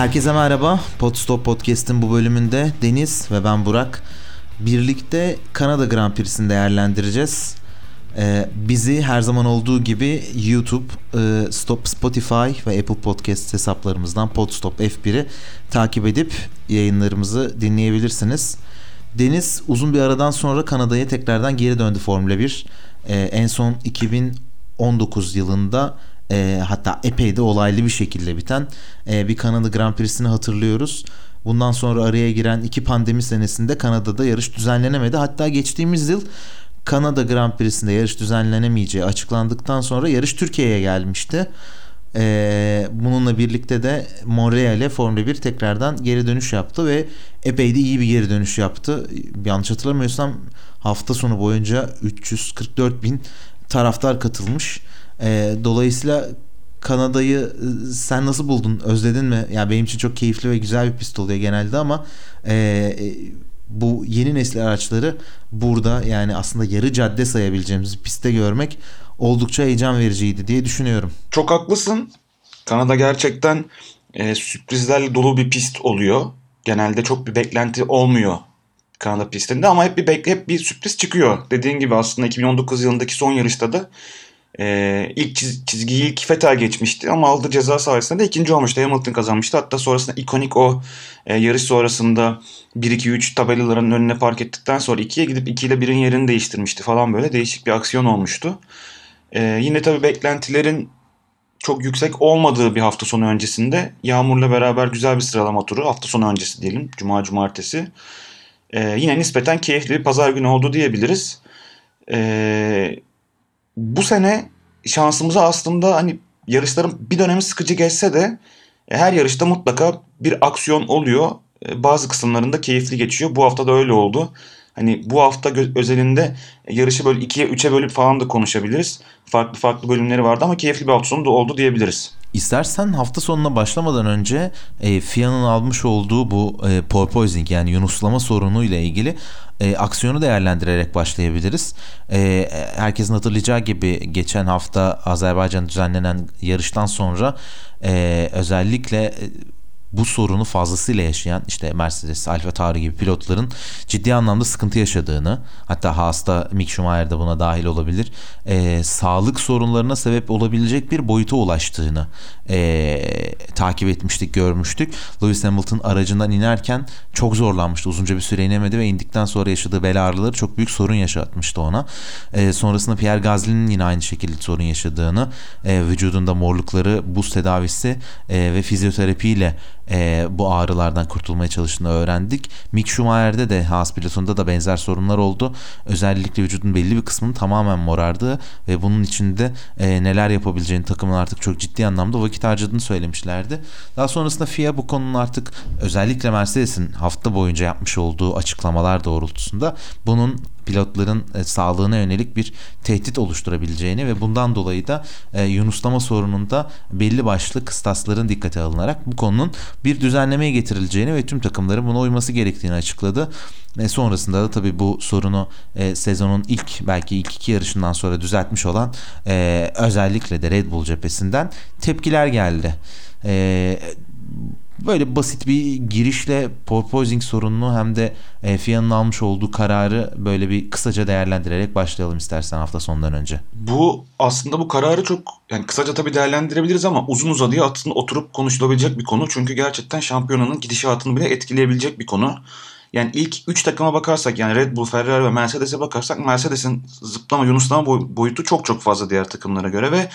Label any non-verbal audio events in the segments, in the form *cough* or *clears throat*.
Herkese merhaba. Podstop Podcast'in bu bölümünde Deniz ve ben Burak birlikte Kanada Grand Prix'sini değerlendireceğiz. Ee, bizi her zaman olduğu gibi YouTube, e, Stop Spotify ve Apple Podcast hesaplarımızdan Podstop F1'i takip edip yayınlarımızı dinleyebilirsiniz. Deniz uzun bir aradan sonra Kanada'ya tekrardan geri döndü Formula 1. Ee, en son 2019 yılında e, hatta epey de olaylı bir şekilde biten e, bir Kanada Grand Prix'sini hatırlıyoruz. Bundan sonra araya giren iki pandemi senesinde Kanada'da yarış düzenlenemedi. Hatta geçtiğimiz yıl Kanada Grand Prix'sinde yarış düzenlenemeyeceği açıklandıktan sonra yarış Türkiye'ye gelmişti. Ee, bununla birlikte de Montreal'e Formula 1 tekrardan geri dönüş yaptı ve epey de iyi bir geri dönüş yaptı. Yanlış hatırlamıyorsam hafta sonu boyunca 344 bin taraftar katılmış. Ee, dolayısıyla Kanada'yı e, sen nasıl buldun? Özledin mi? Ya yani benim için çok keyifli ve güzel bir pist oluyor genelde ama e, e, bu yeni nesil araçları burada yani aslında yarı cadde sayabileceğimiz pistte görmek oldukça heyecan vericiydi diye düşünüyorum. Çok haklısın. Kanada gerçekten e, sürprizlerle dolu bir pist oluyor. Genelde çok bir beklenti olmuyor Kanada pistinde ama hep bir hep bir sürpriz çıkıyor. Dediğin gibi aslında 2019 yılındaki son yarışta da ee, ilk çiz, çizgiyi ilk Vettel geçmişti ama aldığı ceza sayesinde de ikinci olmuştu. Hamilton kazanmıştı. Hatta sonrasında ikonik o e, yarış sonrasında 1-2-3 tabelaların önüne park ettikten sonra 2'ye gidip 2 ile 1'in yerini değiştirmişti falan böyle değişik bir aksiyon olmuştu. Ee, yine tabii beklentilerin çok yüksek olmadığı bir hafta sonu öncesinde Yağmur'la beraber güzel bir sıralama turu hafta sonu öncesi diyelim Cuma Cumartesi. Ee, yine nispeten keyifli bir pazar günü oldu diyebiliriz. Ee, bu sene şansımıza aslında hani yarışların bir dönemi sıkıcı geçse de e, her yarışta mutlaka bir aksiyon oluyor. E, bazı kısımlarında keyifli geçiyor. Bu hafta da öyle oldu. Hani bu hafta özelinde yarışı böyle ikiye üçe bölüp falan da konuşabiliriz. Farklı farklı bölümleri vardı ama keyifli bir hafta sonu da oldu diyebiliriz. İstersen hafta sonuna başlamadan önce e, FIA'nın almış olduğu bu e, porpoising yani yunuslama sorunu ile ilgili e, aksiyonu değerlendirerek başlayabiliriz. E, herkesin hatırlayacağı gibi geçen hafta Azerbaycan düzenlenen yarıştan sonra e, özellikle e, bu sorunu fazlasıyla yaşayan işte Mercedes, Alfa Tauri gibi pilotların ciddi anlamda sıkıntı yaşadığını hatta Haas'ta Mick Schumacher de buna dahil olabilir e, sağlık sorunlarına sebep olabilecek bir boyuta ulaştığını e, takip etmiştik, görmüştük. Lewis Hamilton aracından inerken çok zorlanmıştı. Uzunca bir süre inemedi ve indikten sonra yaşadığı bel ağrıları çok büyük sorun yaşatmıştı ona. E, sonrasında Pierre Gasly'nin yine aynı şekilde sorun yaşadığını, e, vücudunda morlukları, buz tedavisi e, ve fizyoterapiyle e, bu ağrılardan kurtulmaya çalıştığını öğrendik. Mick Schumacher'de de Haas pilotunda da benzer sorunlar oldu. Özellikle vücudun belli bir kısmının tamamen morardı ve bunun içinde e, neler yapabileceğini takımın artık çok ciddi anlamda vakit harcadığını söylemişlerdi. Daha sonrasında FIA bu konunun artık özellikle Mercedes'in hafta boyunca yapmış olduğu açıklamalar doğrultusunda bunun pilotların e, sağlığına yönelik bir tehdit oluşturabileceğini ve bundan dolayı da e, yunuslama sorununda belli başlı kıstasların dikkate alınarak bu konunun bir düzenlemeye getirileceğini ve tüm takımların buna uyması gerektiğini açıkladı. E, sonrasında da tabii bu sorunu e, sezonun ilk belki ilk iki yarışından sonra düzeltmiş olan e, özellikle de Red Bull cephesinden tepkiler geldi. E, böyle basit bir girişle porpoising sorununu hem de e, FIA'nın almış olduğu kararı böyle bir kısaca değerlendirerek başlayalım istersen hafta sonundan önce. Bu aslında bu kararı çok yani kısaca tabii değerlendirebiliriz ama uzun uzadıya aslında oturup konuşulabilecek bir konu. Çünkü gerçekten şampiyonanın gidişatını bile etkileyebilecek bir konu. Yani ilk 3 takıma bakarsak yani Red Bull, Ferrari ve Mercedes'e bakarsak Mercedes'in zıplama, yunuslama boyutu çok çok fazla diğer takımlara göre ve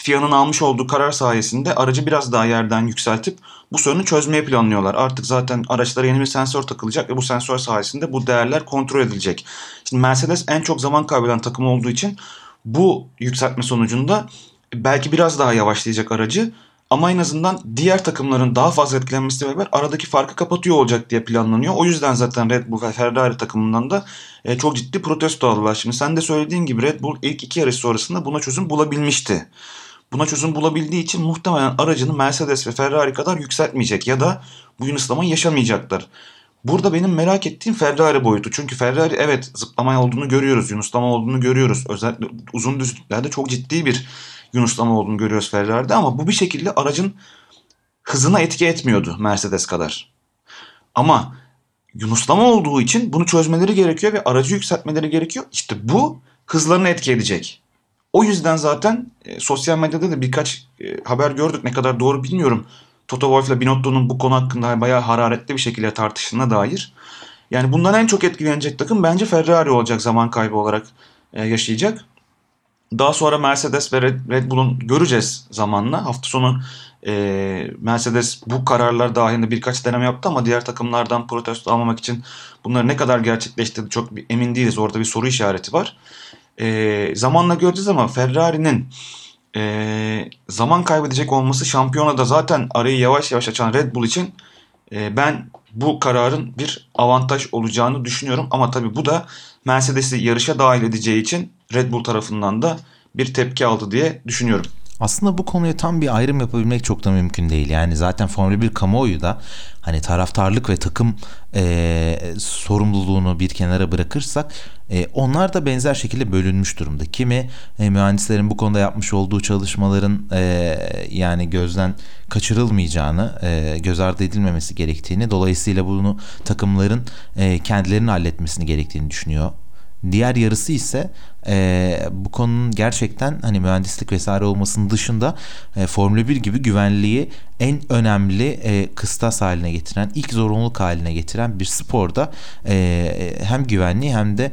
FIA'nın almış olduğu karar sayesinde aracı biraz daha yerden yükseltip bu sorunu çözmeye planlıyorlar. Artık zaten araçlara yeni bir sensör takılacak ve bu sensör sayesinde bu değerler kontrol edilecek. Şimdi Mercedes en çok zaman kaybeden takım olduğu için bu yükseltme sonucunda belki biraz daha yavaşlayacak aracı ama en azından diğer takımların daha fazla etkilenmesiyle beraber aradaki farkı kapatıyor olacak diye planlanıyor. O yüzden zaten Red Bull ve Ferrari takımından da e, çok ciddi protesto aldılar. Şimdi sen de söylediğin gibi Red Bull ilk iki yarış sonrasında buna çözüm bulabilmişti. Buna çözüm bulabildiği için muhtemelen aracını Mercedes ve Ferrari kadar yükseltmeyecek ya da bu yunuslamayı yaşamayacaklar. Burada benim merak ettiğim Ferrari boyutu. Çünkü Ferrari evet zıplama olduğunu görüyoruz, yunuslama olduğunu görüyoruz. Özellikle uzun düzlüklerde çok ciddi bir yunuslama olduğunu görüyoruz Ferrari'de ama bu bir şekilde aracın hızına etki etmiyordu Mercedes kadar. Ama Yunuslama olduğu için bunu çözmeleri gerekiyor ve aracı yükseltmeleri gerekiyor. İşte bu hızlarını etki edecek. O yüzden zaten e, sosyal medyada da birkaç e, haber gördük. Ne kadar doğru bilmiyorum. Toto Wolff ile Binotto'nun bu konu hakkında bayağı hararetli bir şekilde tartıştığına dair. Yani bundan en çok etkilenecek takım bence Ferrari olacak zaman kaybı olarak e, yaşayacak. Daha sonra Mercedes ve Red, Bull'un göreceğiz zamanla. Hafta sonu e, Mercedes bu kararlar dahilinde birkaç deneme yaptı ama diğer takımlardan protesto almamak için bunları ne kadar gerçekleştirdi çok emin değiliz. Orada bir soru işareti var. E, zamanla göreceğiz ama Ferrari'nin e, zaman kaybedecek olması şampiyonada zaten arayı yavaş yavaş açan Red Bull için e, ben bu kararın bir avantaj olacağını düşünüyorum. Ama tabii bu da Mercedes'i yarışa dahil edeceği için Red Bull tarafından da bir tepki aldı diye düşünüyorum. Aslında bu konuya tam bir ayrım yapabilmek çok da mümkün değil. Yani zaten Formula 1 kamuoyu da hani taraftarlık ve takım e, sorumluluğunu bir kenara bırakırsak e, onlar da benzer şekilde bölünmüş durumda. Kimi e, mühendislerin bu konuda yapmış olduğu çalışmaların e, yani gözden kaçırılmayacağını, e, göz ardı edilmemesi gerektiğini, dolayısıyla bunu takımların e, kendilerinin halletmesini gerektiğini düşünüyor. Diğer yarısı ise e, bu konunun gerçekten hani mühendislik vesaire olmasının dışında e, Formula 1 gibi güvenliği en önemli e, kıstas haline getiren, ilk zorunluluk haline getiren bir sporda e, hem güvenliği hem de e,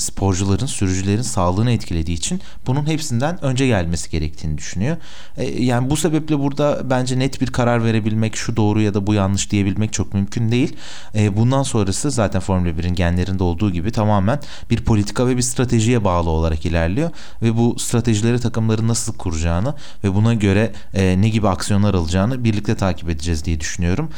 sporcuların, sürücülerin sağlığını etkilediği için bunun hepsinden önce gelmesi gerektiğini düşünüyor. E, yani bu sebeple burada bence net bir karar verebilmek, şu doğru ya da bu yanlış diyebilmek çok mümkün değil. E, bundan sonrası zaten Formula 1'in genlerinde olduğu gibi tamamen bir politika ve bir stratejiye bağlı olarak ilerliyor ve bu stratejileri takımların nasıl kuracağını ve buna göre ne gibi aksiyonlar alacağını birlikte takip edeceğiz diye düşünüyorum.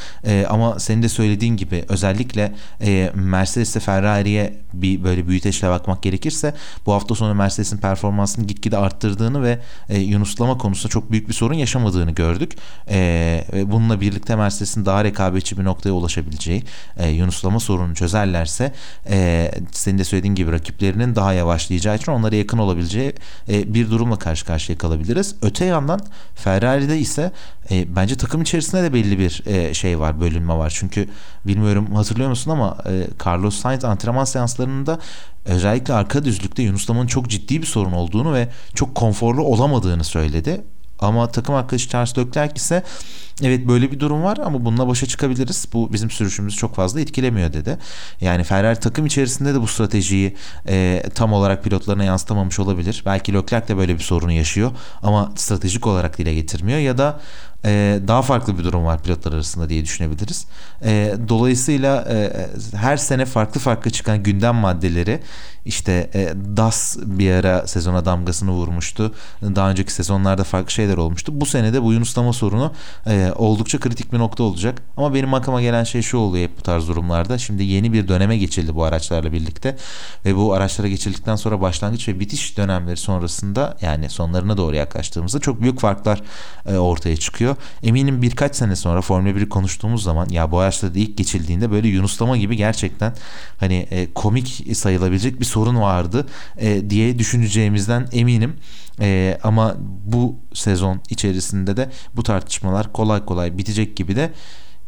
ama senin de söylediğin gibi özellikle e, Mercedes'e Ferrari'ye bir böyle büyüteç süreçle bakmak gerekirse bu hafta sonu Mercedes'in performansını gitgide arttırdığını ve e, yunuslama konusunda çok büyük bir sorun yaşamadığını gördük. E, ve bununla birlikte Mercedes'in daha rekabetçi bir noktaya ulaşabileceği e, yunuslama sorununu çözerlerse e, senin de söylediğin gibi rakiplerinin daha yavaşlayacağı için onlara yakın olabileceği e, bir durumla karşı karşıya kalabiliriz. Öte yandan Ferrari'de ise e, bence takım içerisinde de belli bir e, şey var, bölünme var. Çünkü bilmiyorum hatırlıyor musun ama e, Carlos Sainz antrenman seanslarında özellikle arka düzlükte Yunuslama'nın çok ciddi bir sorun olduğunu ve çok konforlu olamadığını söyledi. Ama takım arkadaşı Charles Leclerc ise evet böyle bir durum var ama bununla başa çıkabiliriz. Bu bizim sürüşümüzü çok fazla etkilemiyor dedi. Yani Ferrari takım içerisinde de bu stratejiyi e, tam olarak pilotlarına yansıtamamış olabilir. Belki Leclerc de böyle bir sorunu yaşıyor ama stratejik olarak dile getirmiyor ya da e, daha farklı bir durum var pilotlar arasında diye düşünebiliriz. E, dolayısıyla e, her sene farklı farklı çıkan gündem maddeleri işte e, DAS bir ara sezona damgasını vurmuştu. Daha önceki sezonlarda farklı şeyler olmuştu. Bu sene de bu yunuslama sorunu e, oldukça kritik bir nokta olacak. Ama benim aklıma gelen şey şu oluyor hep bu tarz durumlarda. Şimdi yeni bir döneme geçildi bu araçlarla birlikte ve bu araçlara geçildikten sonra başlangıç ve bitiş dönemleri sonrasında yani sonlarına doğru yaklaştığımızda çok büyük farklar e, ortaya çıkıyor. Eminim birkaç sene sonra Formula 1'i konuştuğumuz zaman ya bu araçlarda ilk geçildiğinde böyle yunuslama gibi gerçekten hani e, komik sayılabilecek bir sorun vardı e, diye düşüneceğimizden eminim. E, ama bu sezon içerisinde de bu tartışmalar kolay kolay bitecek gibi de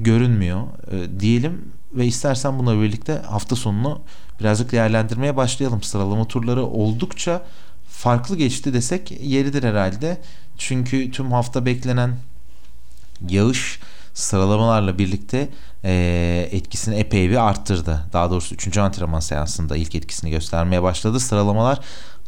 görünmüyor e, diyelim ve istersen buna birlikte hafta sonunu birazcık değerlendirmeye başlayalım. Sıralama turları oldukça farklı geçti desek yeridir herhalde. Çünkü tüm hafta beklenen yağış sıralamalarla birlikte e, etkisini epey bir arttırdı. Daha doğrusu 3. antrenman seansında ilk etkisini göstermeye başladı. Sıralamalar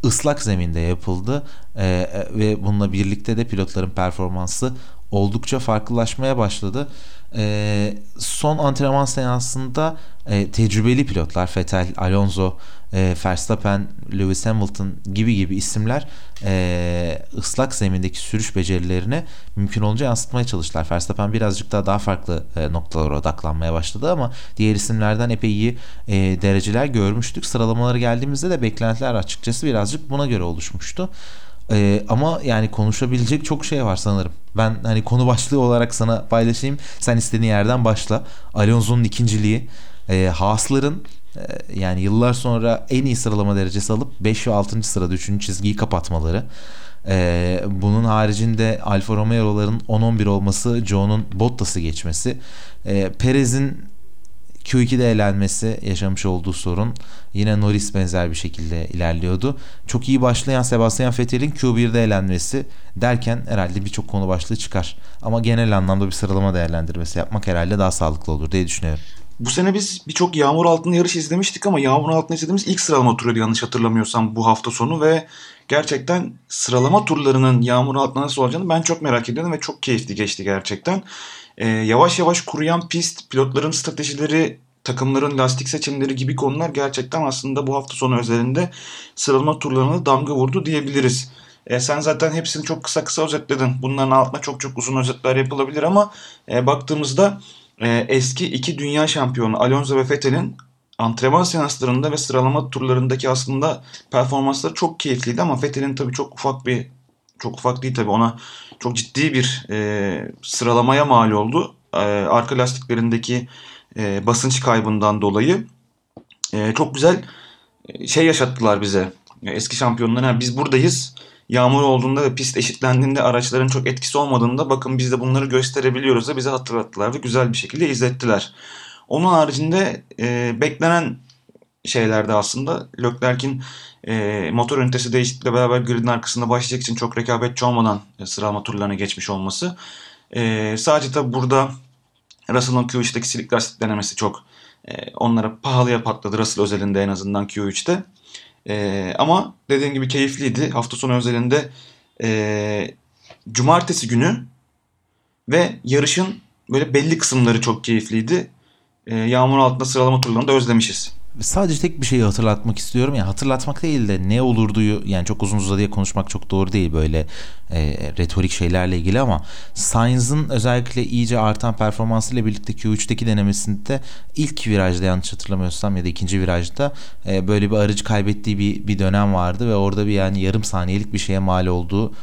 ıslak zeminde yapıldı e, ve bununla birlikte de pilotların performansı oldukça farklılaşmaya başladı. E, son antrenman seansında e, tecrübeli pilotlar Vettel, Alonso, e, Verstappen, Lewis Hamilton gibi gibi isimler e, ıslak zemindeki sürüş becerilerini mümkün olunca yansıtmaya çalıştılar. Verstappen birazcık daha daha farklı e, noktalara odaklanmaya başladı ama diğer isimlerden epey iyi e, dereceler görmüştük. Sıralamaları geldiğimizde de beklentiler açıkçası birazcık buna göre oluşmuştu. Ee, ama yani konuşabilecek çok şey var sanırım. Ben hani konu başlığı olarak sana paylaşayım. Sen istediğin yerden başla. Alonso'nun ikinciliği. E, Haas'ların e, yani yıllar sonra en iyi sıralama derecesi alıp 5 ve 6. sırada 3. çizgiyi kapatmaları. Ee, bunun haricinde Alfa Romeo'ların 10-11 olması, Joe'nun Bottas'ı geçmesi, ee, Perez'in Q2'de elenmesi yaşamış olduğu sorun yine Norris benzer bir şekilde ilerliyordu. Çok iyi başlayan Sebastian Vettel'in Q1'de elenmesi derken herhalde birçok konu başlığı çıkar. Ama genel anlamda bir sıralama değerlendirmesi yapmak herhalde daha sağlıklı olur diye düşünüyorum. Bu sene biz birçok yağmur altında yarış izlemiştik ama yağmur altında izlediğimiz ilk sıralama turuydu yanlış hatırlamıyorsam bu hafta sonu ve gerçekten sıralama turlarının yağmur altında nasıl olacağını ben çok merak ediyordum ve çok keyifli geçti gerçekten. Ee, yavaş yavaş kuruyan pist, pilotların stratejileri, takımların lastik seçimleri gibi konular gerçekten aslında bu hafta sonu özelinde sıralama turlarına damga vurdu diyebiliriz. E, sen zaten hepsini çok kısa kısa özetledin. Bunların altına çok çok uzun özetler yapılabilir ama e, baktığımızda e, eski iki dünya şampiyonu Alonso ve Vettel'in antrenman seanslarında ve sıralama turlarındaki aslında performansları çok keyifliydi ama Vettel'in tabii çok ufak bir çok ufak değil tabii ona çok ciddi bir e, sıralamaya mal oldu. E, arka lastiklerindeki e, basınç kaybından dolayı e, çok güzel e, şey yaşattılar bize. E, eski şampiyonlar yani biz buradayız. Yağmur olduğunda ve pist eşitlendiğinde araçların çok etkisi olmadığında bakın biz de bunları gösterebiliyoruz da bize hatırlattılar ve güzel bir şekilde izlettiler. Onun haricinde e, beklenen şeylerde aslında Leclerc'in e, motor ünitesi değişiklikle beraber gridin arkasında başlayacak için çok rekabetçi olmadan e, sıralama turlarına geçmiş olması. E, sadece tabi burada Russell'ın Q3'teki silik lastik denemesi çok e, onlara pahalıya patladı Russell özelinde en azından Q3'te. E, ama dediğim gibi keyifliydi. Hafta sonu özelinde e, cumartesi günü ve yarışın böyle belli kısımları çok keyifliydi. E, yağmur altında sıralama turlarını da özlemişiz sadece tek bir şeyi hatırlatmak istiyorum. Yani hatırlatmak değil de ne olurdu yani çok uzun uzadıya konuşmak çok doğru değil böyle e, retorik şeylerle ilgili ama Sainz'ın özellikle iyice artan performansıyla birlikte Q3'teki denemesinde ilk virajda yanlış hatırlamıyorsam ya da ikinci virajda e, böyle bir aracı kaybettiği bir, bir dönem vardı ve orada bir yani yarım saniyelik bir şeye mal olduğu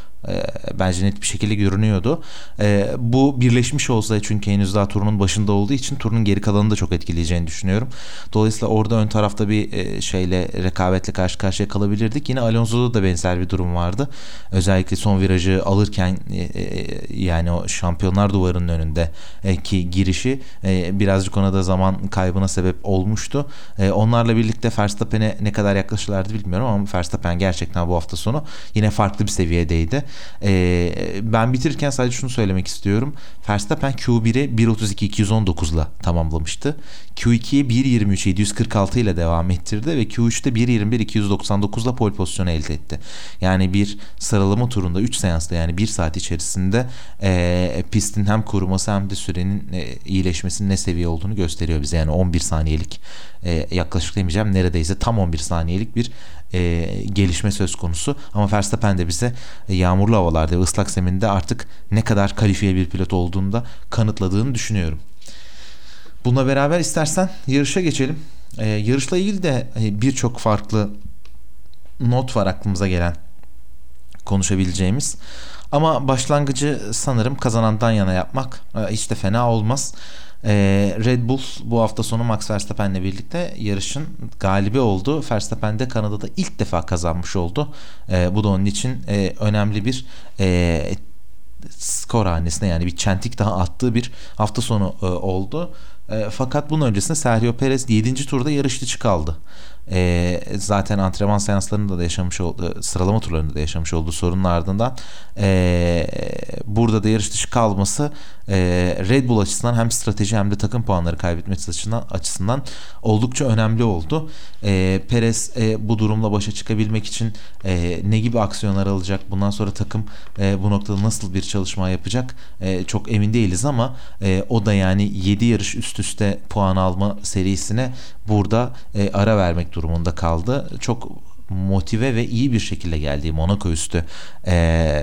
bence net bir şekilde görünüyordu. E, bu birleşmiş olsa çünkü henüz daha turunun başında olduğu için turunun geri kalanını da çok etkileyeceğini düşünüyorum. Dolayısıyla orada ön tarafta bir e, şeyle rekabetle karşı karşıya kalabilirdik. Yine Alonso'da da benzer bir durum vardı. Özellikle son virajı alırken e, e, yani o şampiyonlar duvarının önünde ki girişi birazcık ona da zaman kaybına sebep olmuştu. Onlarla birlikte Verstappen'e ne kadar yaklaşırlardı bilmiyorum ama Verstappen gerçekten bu hafta sonu yine farklı bir seviyedeydi. E, ben bitirirken sadece şunu söylemek istiyorum. Verstappen Q1'i 1.32-219'la tamamlamıştı. Q2'yi 1.23-746 ile devam ettirdi ve Q3'te 1.21-299'la pole pozisyonu elde etti. Yani bir sıralama turunda 3 seansta yani 1 saat içerisinde e, pistin hem koruması hem de sürenin e, iyileşmesinin ne seviye olduğunu gösteriyor bize. Yani 11 saniyelik e, yaklaşık demeyeceğim neredeyse tam 11 saniyelik bir e, gelişme söz konusu. Ama Verstappen de bize e, yağmurlu havalarda ve ıslak zeminde artık ne kadar kalifiye bir pilot olduğunu da kanıtladığını düşünüyorum. Buna beraber istersen yarışa geçelim. E, yarışla ilgili de e, birçok farklı not var aklımıza gelen konuşabileceğimiz. Ama başlangıcı sanırım kazanandan yana yapmak e, hiç de fena olmaz. Ee, Red Bull bu hafta sonu Max Verstappen'le birlikte yarışın galibi oldu. Verstappen de Kanada'da ilk defa kazanmış oldu. Ee, bu da onun için e, önemli bir e, skor hanesine yani bir çentik daha attığı bir hafta sonu e, oldu. Fakat bunun öncesinde Sergio Perez 7. turda yarış dışı kaldı. E, zaten antrenman seanslarında da yaşamış olduğu, sıralama turlarında da yaşamış olduğu sorunun ardından e, burada da yarış dışı kalması e, Red Bull açısından hem strateji hem de takım puanları kaybetmesi açısından, açısından oldukça önemli oldu. E, Perez e, bu durumla başa çıkabilmek için e, ne gibi aksiyonlar alacak? Bundan sonra takım e, bu noktada nasıl bir çalışma yapacak? E, çok emin değiliz ama e, o da yani 7 yarış üst üste puan alma serisine burada e, ara vermek durumunda kaldı. Çok motive ve iyi bir şekilde geldiği Monaco üstü e,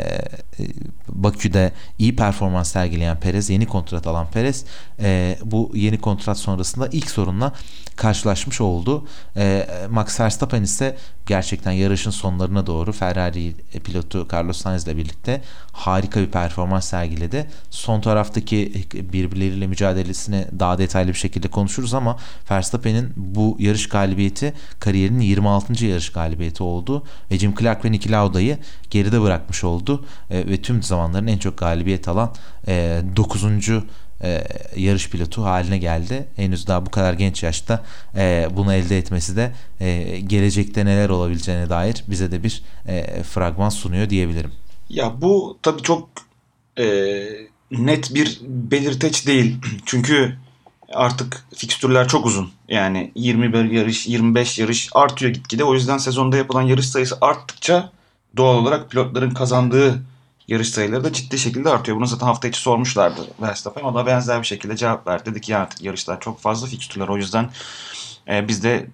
Bakü'de iyi performans sergileyen Perez, yeni kontrat alan Perez e, bu yeni kontrat sonrasında ilk sorunla karşılaşmış oldu. E, Max Verstappen ise gerçekten yarışın sonlarına doğru Ferrari pilotu Carlos Sainz ile birlikte harika bir performans sergiledi. Son taraftaki birbirleriyle mücadelesini daha detaylı bir şekilde konuşuruz ama Verstappen'in bu yarış galibiyeti kariyerinin 26. yarış galibiyeti galibiyeti oldu ve Jim Clark ve Niki Lauda'yı geride bırakmış oldu e, ve tüm zamanların en çok galibiyet alan e, 9. E, yarış pilotu haline geldi. Henüz daha bu kadar genç yaşta e, bunu elde etmesi de e, gelecekte neler olabileceğine dair bize de bir e, fragman sunuyor diyebilirim. Ya bu tabii çok e, net bir belirteç değil. *clears throat* Çünkü artık fikstürler çok uzun. Yani 21 yarış, 25 yarış artıyor gitgide. O yüzden sezonda yapılan yarış sayısı arttıkça doğal olarak pilotların kazandığı yarış sayıları da ciddi şekilde artıyor. Bunu zaten hafta içi sormuşlardı Verstappen. O da benzer bir şekilde cevap verdi. Dedi ki ya artık yarışlar çok fazla fikstürler. O yüzden e, biz de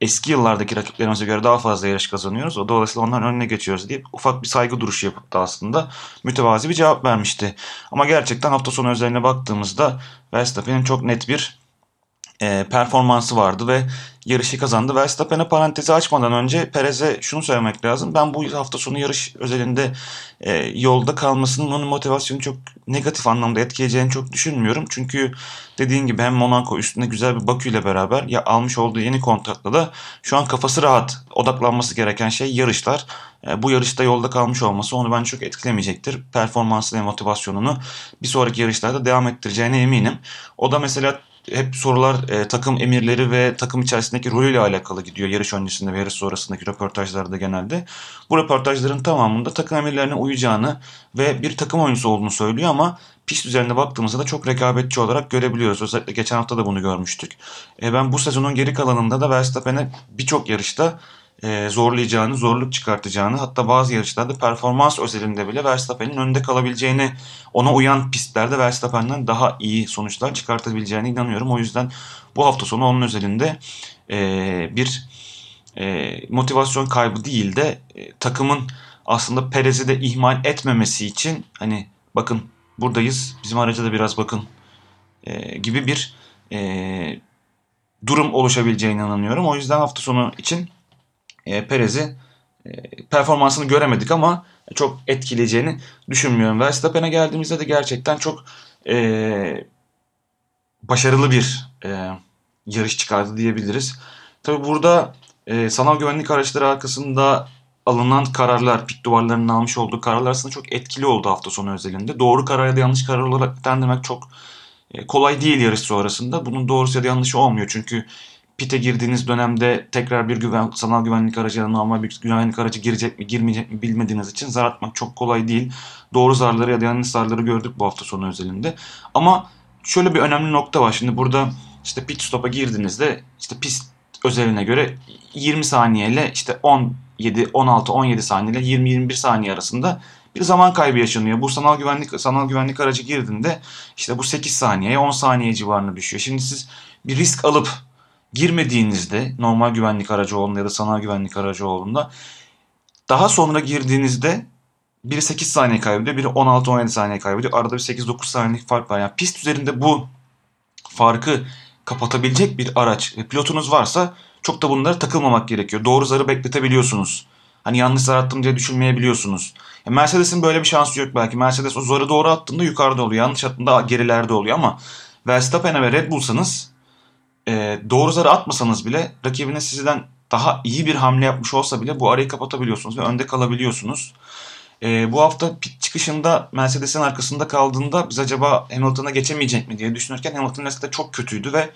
eski yıllardaki rakiplerimize göre daha fazla yarış kazanıyoruz. O dolayısıyla onların önüne geçiyoruz diye ufak bir saygı duruşu yapıp da aslında mütevazi bir cevap vermişti. Ama gerçekten hafta sonu özeline baktığımızda Verstappen'in çok net bir e, performansı vardı ve yarışı kazandı. Verstappen'e parantezi açmadan önce Perez'e şunu söylemek lazım. Ben bu hafta sonu yarış özelinde e, yolda kalmasının onun motivasyonu çok negatif anlamda etkileyeceğini çok düşünmüyorum. Çünkü dediğin gibi hem Monaco üstünde güzel bir Bakü ile beraber ya almış olduğu yeni kontratla da şu an kafası rahat. Odaklanması gereken şey yarışlar. E, bu yarışta yolda kalmış olması onu bence çok etkilemeyecektir. Performansını ve motivasyonunu bir sonraki yarışlarda devam ettireceğine eminim. O da mesela hep sorular e, takım emirleri ve takım içerisindeki rolüyle alakalı gidiyor yarış öncesinde ve yarış sonrasındaki röportajlarda genelde. Bu röportajların tamamında takım emirlerine uyacağını ve bir takım oyuncusu olduğunu söylüyor ama pist üzerinde baktığımızda da çok rekabetçi olarak görebiliyoruz. Özellikle geçen hafta da bunu görmüştük. E, ben bu sezonun geri kalanında da Verstappen'e birçok yarışta e, zorlayacağını, zorluk çıkartacağını hatta bazı yarışlarda performans özelinde bile Verstappen'in önünde kalabileceğini, ona uyan pistlerde Verstappen'den daha iyi sonuçlar çıkartabileceğine inanıyorum. O yüzden bu hafta sonu onun özelinde e, bir e, motivasyon kaybı değil de takımın aslında Perez'i de ihmal etmemesi için hani bakın buradayız bizim araca da biraz bakın gibi bir durum oluşabileceğine inanıyorum. O yüzden hafta sonu için e, Perez'i e, performansını göremedik ama çok etkileyeceğini düşünmüyorum. Verstappen'e geldiğimizde de gerçekten çok e, başarılı bir e, yarış çıkardı diyebiliriz. Tabi burada e, sanal güvenlik araçları arkasında alınan kararlar, pit duvarlarının almış olduğu kararlar aslında çok etkili oldu hafta sonu özelinde. Doğru karar ya da yanlış karar olarak nitelendirmek çok e, kolay değil yarış sonrasında. Bunun doğrusu ya da yanlışı olmuyor. Çünkü pite girdiğiniz dönemde tekrar bir güven, sanal güvenlik aracı ya da normal bir güvenlik aracı girecek mi girmeyecek mi bilmediğiniz için zar atmak çok kolay değil. Doğru zarları ya da yanlış zarları gördük bu hafta sonu özelinde. Ama şöyle bir önemli nokta var. Şimdi burada işte pit stop'a girdiğinizde işte pist özeline göre 20 saniye ile işte 17, 16, 17 saniye ile 20-21 saniye arasında bir zaman kaybı yaşanıyor. Bu sanal güvenlik sanal güvenlik aracı girdiğinde işte bu 8 saniyeye 10 saniye civarına düşüyor. Şimdi siz bir risk alıp girmediğinizde normal güvenlik aracı olduğunda ya da sanal güvenlik aracı olduğunda daha sonra girdiğinizde biri 8 saniye kaybediyor, biri 16-17 saniye kaybediyor. Arada bir 8-9 saniyelik fark var. Yani pist üzerinde bu farkı kapatabilecek bir araç pilotunuz varsa çok da bunlara takılmamak gerekiyor. Doğru zarı bekletebiliyorsunuz. Hani yanlış zar attım diye düşünmeyebiliyorsunuz. Ya Mercedes'in böyle bir şansı yok belki. Mercedes o zarı doğru attığında yukarıda oluyor. Yanlış attığında gerilerde oluyor ama Verstappen'e ve Red Bull'sanız e, doğru zarı atmasanız bile rakibine sizden daha iyi bir hamle yapmış olsa bile bu arayı kapatabiliyorsunuz ve önde kalabiliyorsunuz. E, bu hafta pit çıkışında Mercedes'in arkasında kaldığında biz acaba Hamilton'a geçemeyecek mi diye düşünürken Hamilton lastikte çok kötüydü ve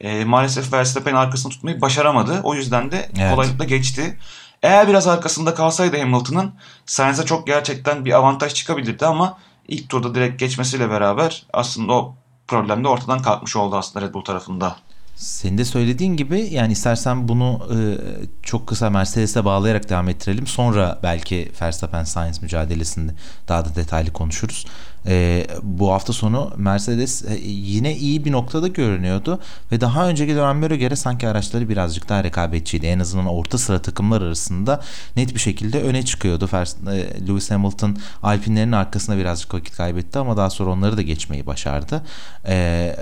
e, maalesef Verstappen arkasını tutmayı başaramadı. O yüzden de evet. kolaylıkla geçti. Eğer biraz arkasında kalsaydı Hamilton'ın Sainz'e çok gerçekten bir avantaj çıkabilirdi ama ilk turda direkt geçmesiyle beraber aslında o problem de ortadan kalkmış oldu aslında Red Bull tarafında. Senin de söylediğin gibi yani istersen bunu e, çok kısa Mercedes'e bağlayarak devam ettirelim. Sonra belki Verstappen Sainz mücadelesinde daha da detaylı konuşuruz. E, bu hafta sonu Mercedes e, yine iyi bir noktada görünüyordu ve daha önceki dönemlere göre sanki araçları birazcık daha rekabetçiydi. En azından orta sıra takımlar arasında net bir şekilde öne çıkıyordu. E, Lewis Hamilton Alpinlerin arkasında birazcık vakit kaybetti ama daha sonra onları da geçmeyi başardı. E,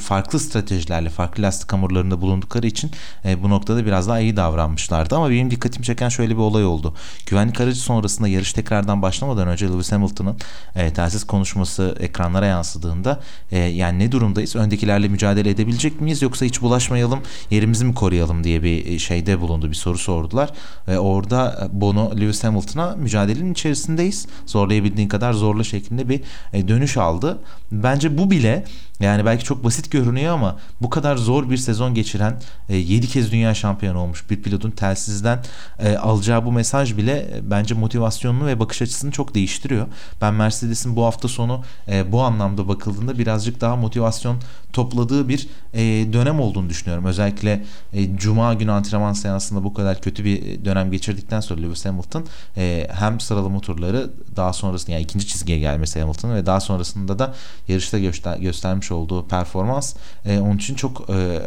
farklı stratejilerle, farklı lastik hamurlarında bulundukları için e, bu noktada biraz daha iyi davranmışlardı. Ama benim dikkatimi çeken şöyle bir olay oldu. Güvenlik aracı sonrasında yarış tekrardan başlamadan önce Lewis Hamilton'ın e, telsiz konu konuşması ekranlara yansıdığında e, yani ne durumdayız? Öndekilerle mücadele edebilecek miyiz yoksa hiç bulaşmayalım, yerimizi mi koruyalım diye bir e, şeyde bulundu, bir soru sordular. Ve orada Bono Lewis Hamilton'a mücadelenin içerisindeyiz. Zorlayabildiğin kadar zorla şeklinde bir e, dönüş aldı. Bence bu bile yani belki çok basit görünüyor ama bu kadar zor bir sezon geçiren e, 7 kez dünya şampiyonu olmuş bir pilotun telsizden e, alacağı bu mesaj bile e, bence motivasyonunu ve bakış açısını çok değiştiriyor. Ben Mercedes'in bu hafta sonu e, bu anlamda bakıldığında birazcık daha motivasyon topladığı bir e, dönem olduğunu düşünüyorum. Özellikle e, Cuma günü antrenman seansında bu kadar kötü bir dönem geçirdikten sonra Lewis Hamilton e, hem sıralama turları daha sonrasında yani ikinci çizgiye gelmesi Hamilton'ın ve daha sonrasında da yarışta göster göstermiş olduğu performans e, onun için çok e,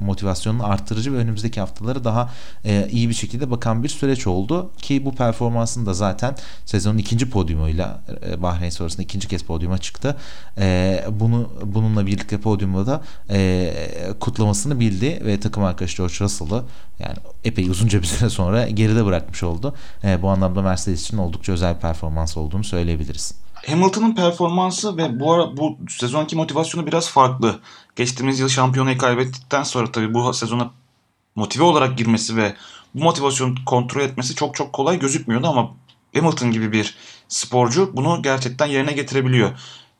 motivasyonunu arttırıcı ve önümüzdeki haftaları daha e, iyi bir şekilde bakan bir süreç oldu ki bu performansın da zaten sezonun ikinci podyumuyla e, Bahreyn sonrasında ikinci kez podyuma çıktı. E, bunu bununla birlikte podyumda da e, kutlamasını bildi ve takım arkadaşı George Russell'ı yani epey uzunca bir süre sonra geride bırakmış oldu. E, bu anlamda Mercedes için oldukça özel bir performans olduğunu söyleyebiliriz. Hamilton'ın performansı ve bu ara bu sezonki motivasyonu biraz farklı. Geçtiğimiz yıl şampiyonayı kaybettikten sonra tabii bu sezona motive olarak girmesi ve bu motivasyonu kontrol etmesi çok çok kolay gözükmüyordu ama Hamilton gibi bir sporcu bunu gerçekten yerine getirebiliyor.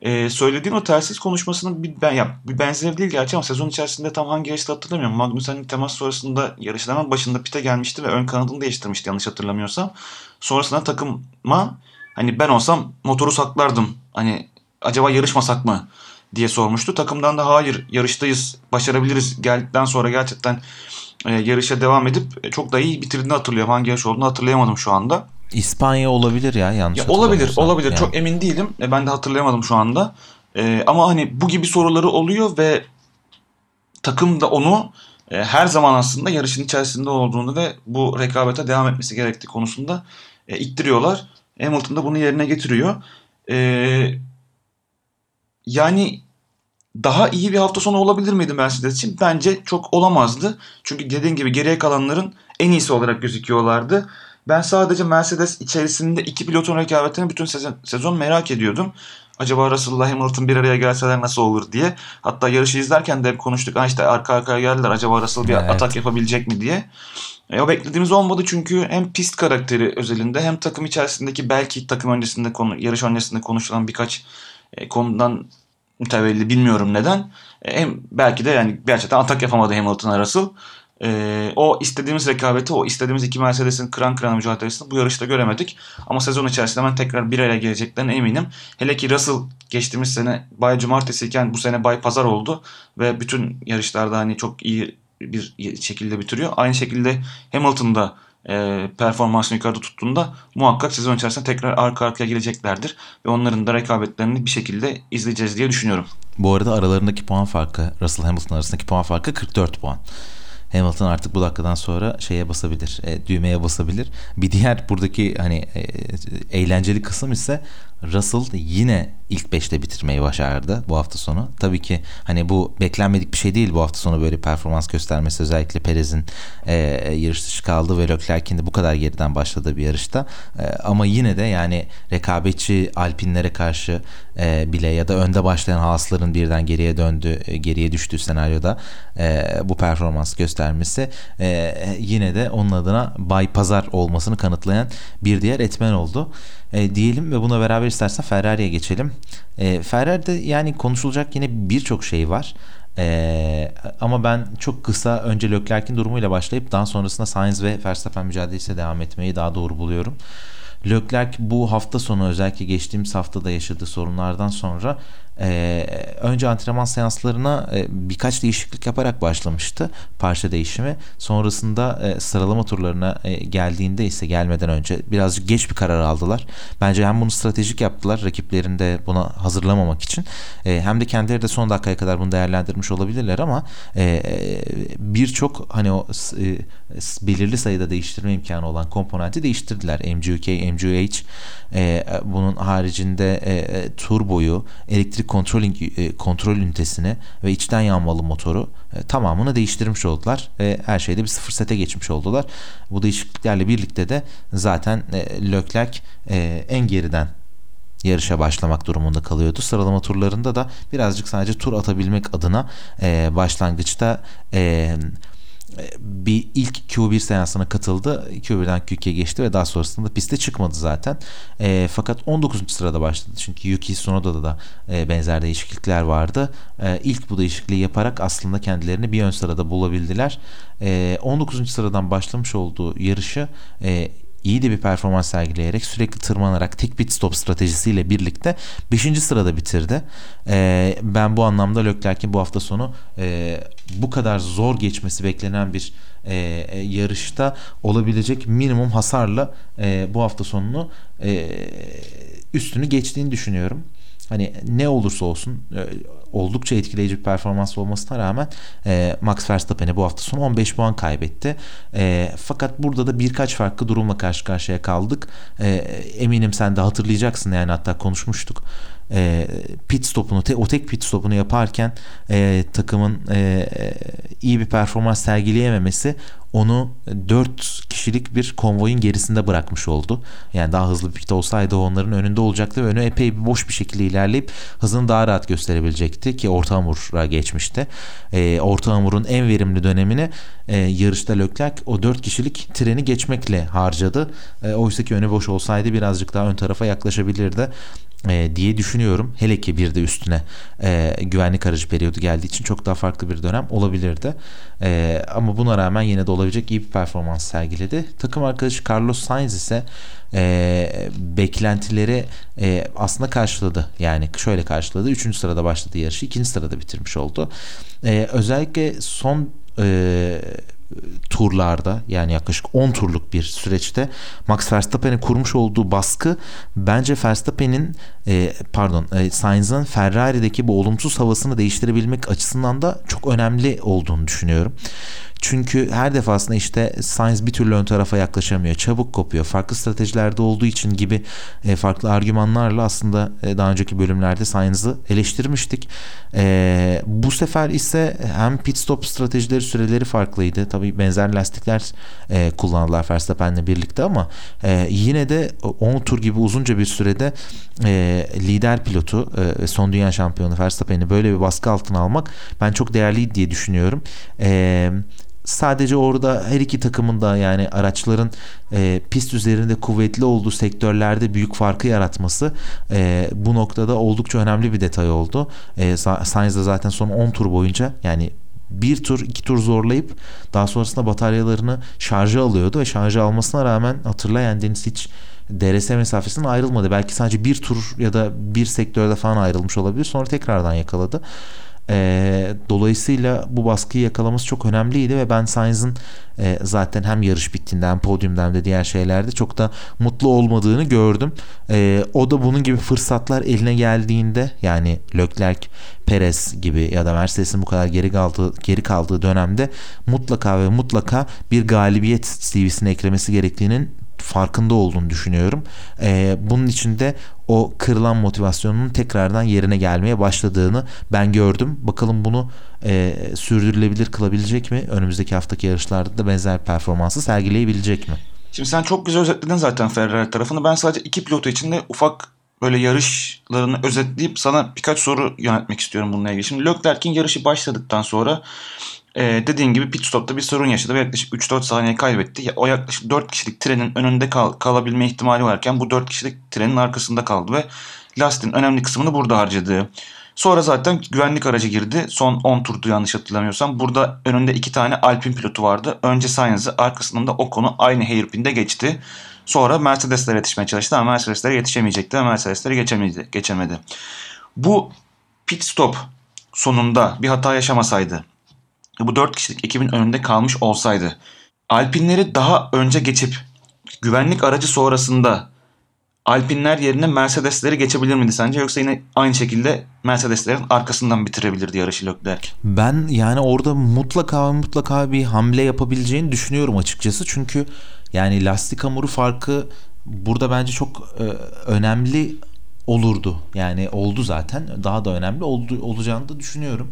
Ee, söylediğin o telsiz konuşmasının bir, ben, ya, bir benzeri değil gerçi ama sezon içerisinde tam hangi yarışta hatırlamıyorum. Magnussen'in temas sonrasında yarışın hemen başında pite gelmişti ve ön kanadını değiştirmişti yanlış hatırlamıyorsam. Sonrasında takıma hani ben olsam motoru saklardım. Hani acaba yarışmasak mı diye sormuştu. Takımdan da hayır yarıştayız başarabiliriz geldikten sonra gerçekten e, yarışa devam edip e, çok da iyi bitirdiğini hatırlıyorum. Hangi yarış olduğunu hatırlayamadım şu anda. İspanya olabilir ya yanlış ya olabilir olabilir yani. çok emin değilim e, ben de hatırlayamadım şu anda e, ama hani bu gibi soruları oluyor ve takım da onu e, her zaman aslında yarışın içerisinde olduğunu ve bu rekabete devam etmesi gerektiği konusunda e, ittiriyorlar. Hamilton da bunu yerine getiriyor. E, yani daha iyi bir hafta sonu olabilir miydi Mercedes için? Bence çok olamazdı. Çünkü dediğim gibi geriye kalanların en iyisi olarak gözüküyorlardı. Ben sadece Mercedes içerisinde iki pilotun rekabetini bütün sezon, sezon merak ediyordum. Acaba Russell'la Hamilton bir araya gelseler nasıl olur diye. Hatta yarışı izlerken de hep konuştuk. Ha işte arka arkaya geldiler. Acaba Russell bir evet. atak yapabilecek mi diye. E, o beklediğimiz olmadı çünkü hem pist karakteri özelinde hem takım içerisindeki belki takım öncesinde konu, yarış öncesinde konuşulan birkaç e, konudan mütevelli bilmiyorum neden. E, hem belki de yani gerçekten atak yapamadı Hamilton'a Russell. E, o istediğimiz rekabeti, o istediğimiz iki Mercedes'in kıran kırana mücadelesini bu yarışta göremedik. Ama sezon içerisinde ben tekrar bir araya geleceklerine eminim. Hele ki Russell geçtiğimiz sene Bay Cumartesi iken bu sene Bay Pazar oldu. Ve bütün yarışlarda hani çok iyi bir şekilde bitiriyor. Aynı şekilde Hamilton'da e, performansını yukarıda tuttuğunda muhakkak sezon içerisinde tekrar arka arkaya geleceklerdir. Ve onların da rekabetlerini bir şekilde izleyeceğiz diye düşünüyorum. Bu arada aralarındaki puan farkı, Russell Hamilton arasındaki puan farkı 44 puan. Hamilton artık bu dakikadan sonra şeye basabilir, e, düğmeye basabilir. Bir diğer buradaki hani e, eğlenceli kısım ise Russell yine ilk 5'te bitirmeyi başardı bu hafta sonu. Tabii ki hani bu beklenmedik bir şey değil bu hafta sonu böyle performans göstermesi özellikle Perez'in e, yarış dışı kaldı ve Leclerc'in de bu kadar geriden başladığı bir yarışta. E, ama yine de yani rekabetçi Alpinlere karşı e, bile ya da önde başlayan Haas'ların birden geriye döndü, e, geriye düştüğü senaryoda e, bu performans göstermesi e, yine de onun adına Bay Pazar olmasını kanıtlayan bir diğer etmen oldu e, diyelim ve buna beraber istersen Ferrari'ye geçelim. E, Ferrari'de yani konuşulacak yine birçok şey var. Ee, ama ben çok kısa önce Leclerc'in durumuyla başlayıp daha sonrasında Sainz ve Verstappen mücadelesiyle devam etmeyi daha doğru buluyorum. Leclerc bu hafta sonu özellikle geçtiğimiz haftada yaşadığı sorunlardan sonra e, önce antrenman seanslarına e, birkaç değişiklik yaparak başlamıştı parça değişimi. Sonrasında e, sıralama turlarına e, geldiğinde ise gelmeden önce birazcık geç bir karar aldılar. Bence hem bunu stratejik yaptılar rakiplerini de buna hazırlamamak için e, hem de kendileri de son dakikaya kadar bunu değerlendirmiş olabilirler ama e, birçok hani o e, belirli sayıda değiştirme imkanı olan komponenti değiştirdiler. MGUK, MGUH e, bunun haricinde e, e turboyu, elektrik kontrol, e, kontrol ünitesini ve içten yanmalı motoru e, tamamını değiştirmiş oldular ve her şeyde bir sıfır sete geçmiş oldular. Bu değişikliklerle birlikte de zaten e, Leclerc e, en geriden yarışa başlamak durumunda kalıyordu. Sıralama turlarında da birazcık sadece tur atabilmek adına e, başlangıçta e, bir ilk Q1 seansına katıldı. Q1'den Q2'ye geçti ve daha sonrasında piste çıkmadı zaten. E, fakat 19. sırada başladı. Çünkü Yuki Tsunoda'da da e, benzer değişiklikler vardı. E, ilk bu değişikliği yaparak aslında kendilerini bir ön sırada bulabildiler. E, 19. sıradan başlamış olduğu yarışı e, iyi de bir performans sergileyerek sürekli tırmanarak tek pit stop stratejisiyle birlikte 5. sırada bitirdi. E, ben bu anlamda Leclerc'in bu hafta sonu e, bu kadar zor geçmesi beklenen bir e, e, yarışta olabilecek minimum hasarla e, bu hafta sonunu e, üstünü geçtiğini düşünüyorum. Hani ne olursa olsun e, oldukça etkileyici bir performans olmasına rağmen e, Max Verstappen'e bu hafta sonu 15 puan kaybetti. E, fakat burada da birkaç farklı durumla karşı karşıya kaldık. E, eminim sen de hatırlayacaksın yani hatta konuşmuştuk e, pit stopunu te, o tek pit stopunu yaparken e, takımın e, iyi bir performans sergileyememesi onu 4 kişilik bir konvoyun gerisinde bırakmış oldu. Yani daha hızlı bir pit olsaydı onların önünde olacaktı ve önü epey bir boş bir şekilde ilerleyip hızını daha rahat gösterebilecekti ki orta hamura geçmişti. E, orta hamurun en verimli dönemini e, yarışta Leclerc o 4 kişilik treni geçmekle harcadı. E, Oysa ki önü boş olsaydı birazcık daha ön tarafa yaklaşabilirdi e, diye düşünüyorum. Hele ki bir de üstüne e, güvenlik aracı periyodu geldiği için çok daha farklı bir dönem olabilirdi. E, ama buna rağmen yine de olabilecek iyi bir performans sergiledi. Takım arkadaşı Carlos Sainz ise e, beklentileri e, aslında karşıladı. Yani şöyle karşıladı. Üçüncü sırada başladı yarışı. ikinci sırada bitirmiş oldu. E, özellikle son e, turlarda yani yaklaşık 10 turluk bir süreçte Max Verstappen'e kurmuş olduğu baskı bence Verstappen'in e, pardon e, Sainz'ın Ferrari'deki bu olumsuz havasını değiştirebilmek açısından da çok önemli olduğunu düşünüyorum. Çünkü her defasında işte Sainz bir türlü ön tarafa yaklaşamıyor. Çabuk kopuyor. Farklı stratejilerde olduğu için gibi e, farklı argümanlarla aslında e, daha önceki bölümlerde Sainz'ı eleştirmiştik. E, bu sefer ise hem pit stop stratejileri süreleri farklıydı. Tabii benzer lastikler e, kullandılar Verstappen'le birlikte ama e, yine de 10 tur gibi uzunca bir sürede e, lider pilotu e, son dünya şampiyonu Verstappen'i böyle bir baskı altına almak ben çok değerliydi diye düşünüyorum. Eee sadece orada her iki takımın da yani araçların e, pist üzerinde kuvvetli olduğu sektörlerde büyük farkı yaratması e, bu noktada oldukça önemli bir detay oldu. E, Sainz de zaten son 10 tur boyunca yani bir tur iki tur zorlayıp daha sonrasında bataryalarını şarja alıyordu ve şarja almasına rağmen hatırlayan Deniz hiç DRS mesafesinden ayrılmadı. Belki sadece bir tur ya da bir sektörde falan ayrılmış olabilir. Sonra tekrardan yakaladı. E, dolayısıyla bu baskıyı yakalaması çok önemliydi ve ben Sainz'ın e, zaten hem yarış bittiğinde hem podyumda hem de diğer şeylerde çok da mutlu olmadığını gördüm. E, o da bunun gibi fırsatlar eline geldiğinde yani Leclerc, Perez gibi ya da Mercedes'in bu kadar geri kaldığı, geri kaldığı dönemde mutlaka ve mutlaka bir galibiyet CV'sine eklemesi gerektiğinin farkında olduğunu düşünüyorum. E, bunun için de o kırılan motivasyonunun tekrardan yerine gelmeye başladığını ben gördüm. Bakalım bunu e, sürdürülebilir kılabilecek mi? Önümüzdeki haftaki yarışlarda da benzer performansı sergileyebilecek mi? Şimdi sen çok güzel özetledin zaten Ferrari tarafını. Ben sadece iki pilotu için de ufak böyle yarışlarını özetleyip sana birkaç soru yönetmek istiyorum bununla ilgili. Şimdi Leclerc'in yarışı başladıktan sonra ee, dediğin gibi pit stopta bir sorun yaşadı ve yaklaşık 3-4 saniye kaybetti. O yaklaşık 4 kişilik trenin önünde kal- kalabilme ihtimali varken bu 4 kişilik trenin arkasında kaldı ve lastiğin önemli kısmını burada harcadı. Sonra zaten güvenlik aracı girdi. Son 10 turdu yanlış hatırlamıyorsam. Burada önünde iki tane Alpine pilotu vardı. Önce Sainz'ı arkasından da Ocon'u aynı hairpin'de geçti. Sonra Mercedes'lere yetişmeye çalıştı ama Mercedes'lere yetişemeyecekti ve Mercedes'lere geçemedi, geçemedi. Bu pit stop sonunda bir hata yaşamasaydı bu 4 kişilik ekibin önünde kalmış olsaydı Alpinleri daha önce geçip güvenlik aracı sonrasında Alpinler yerine Mercedesleri geçebilir miydi sence yoksa yine aynı şekilde Mercedeslerin arkasından bitirebilirdi yarışı Leclerc? Ben yani orada mutlaka mutlaka bir hamle yapabileceğini düşünüyorum açıkçası. Çünkü yani lastik hamuru farkı burada bence çok e, önemli olurdu. Yani oldu zaten. Daha da önemli oldu, olacağını da düşünüyorum.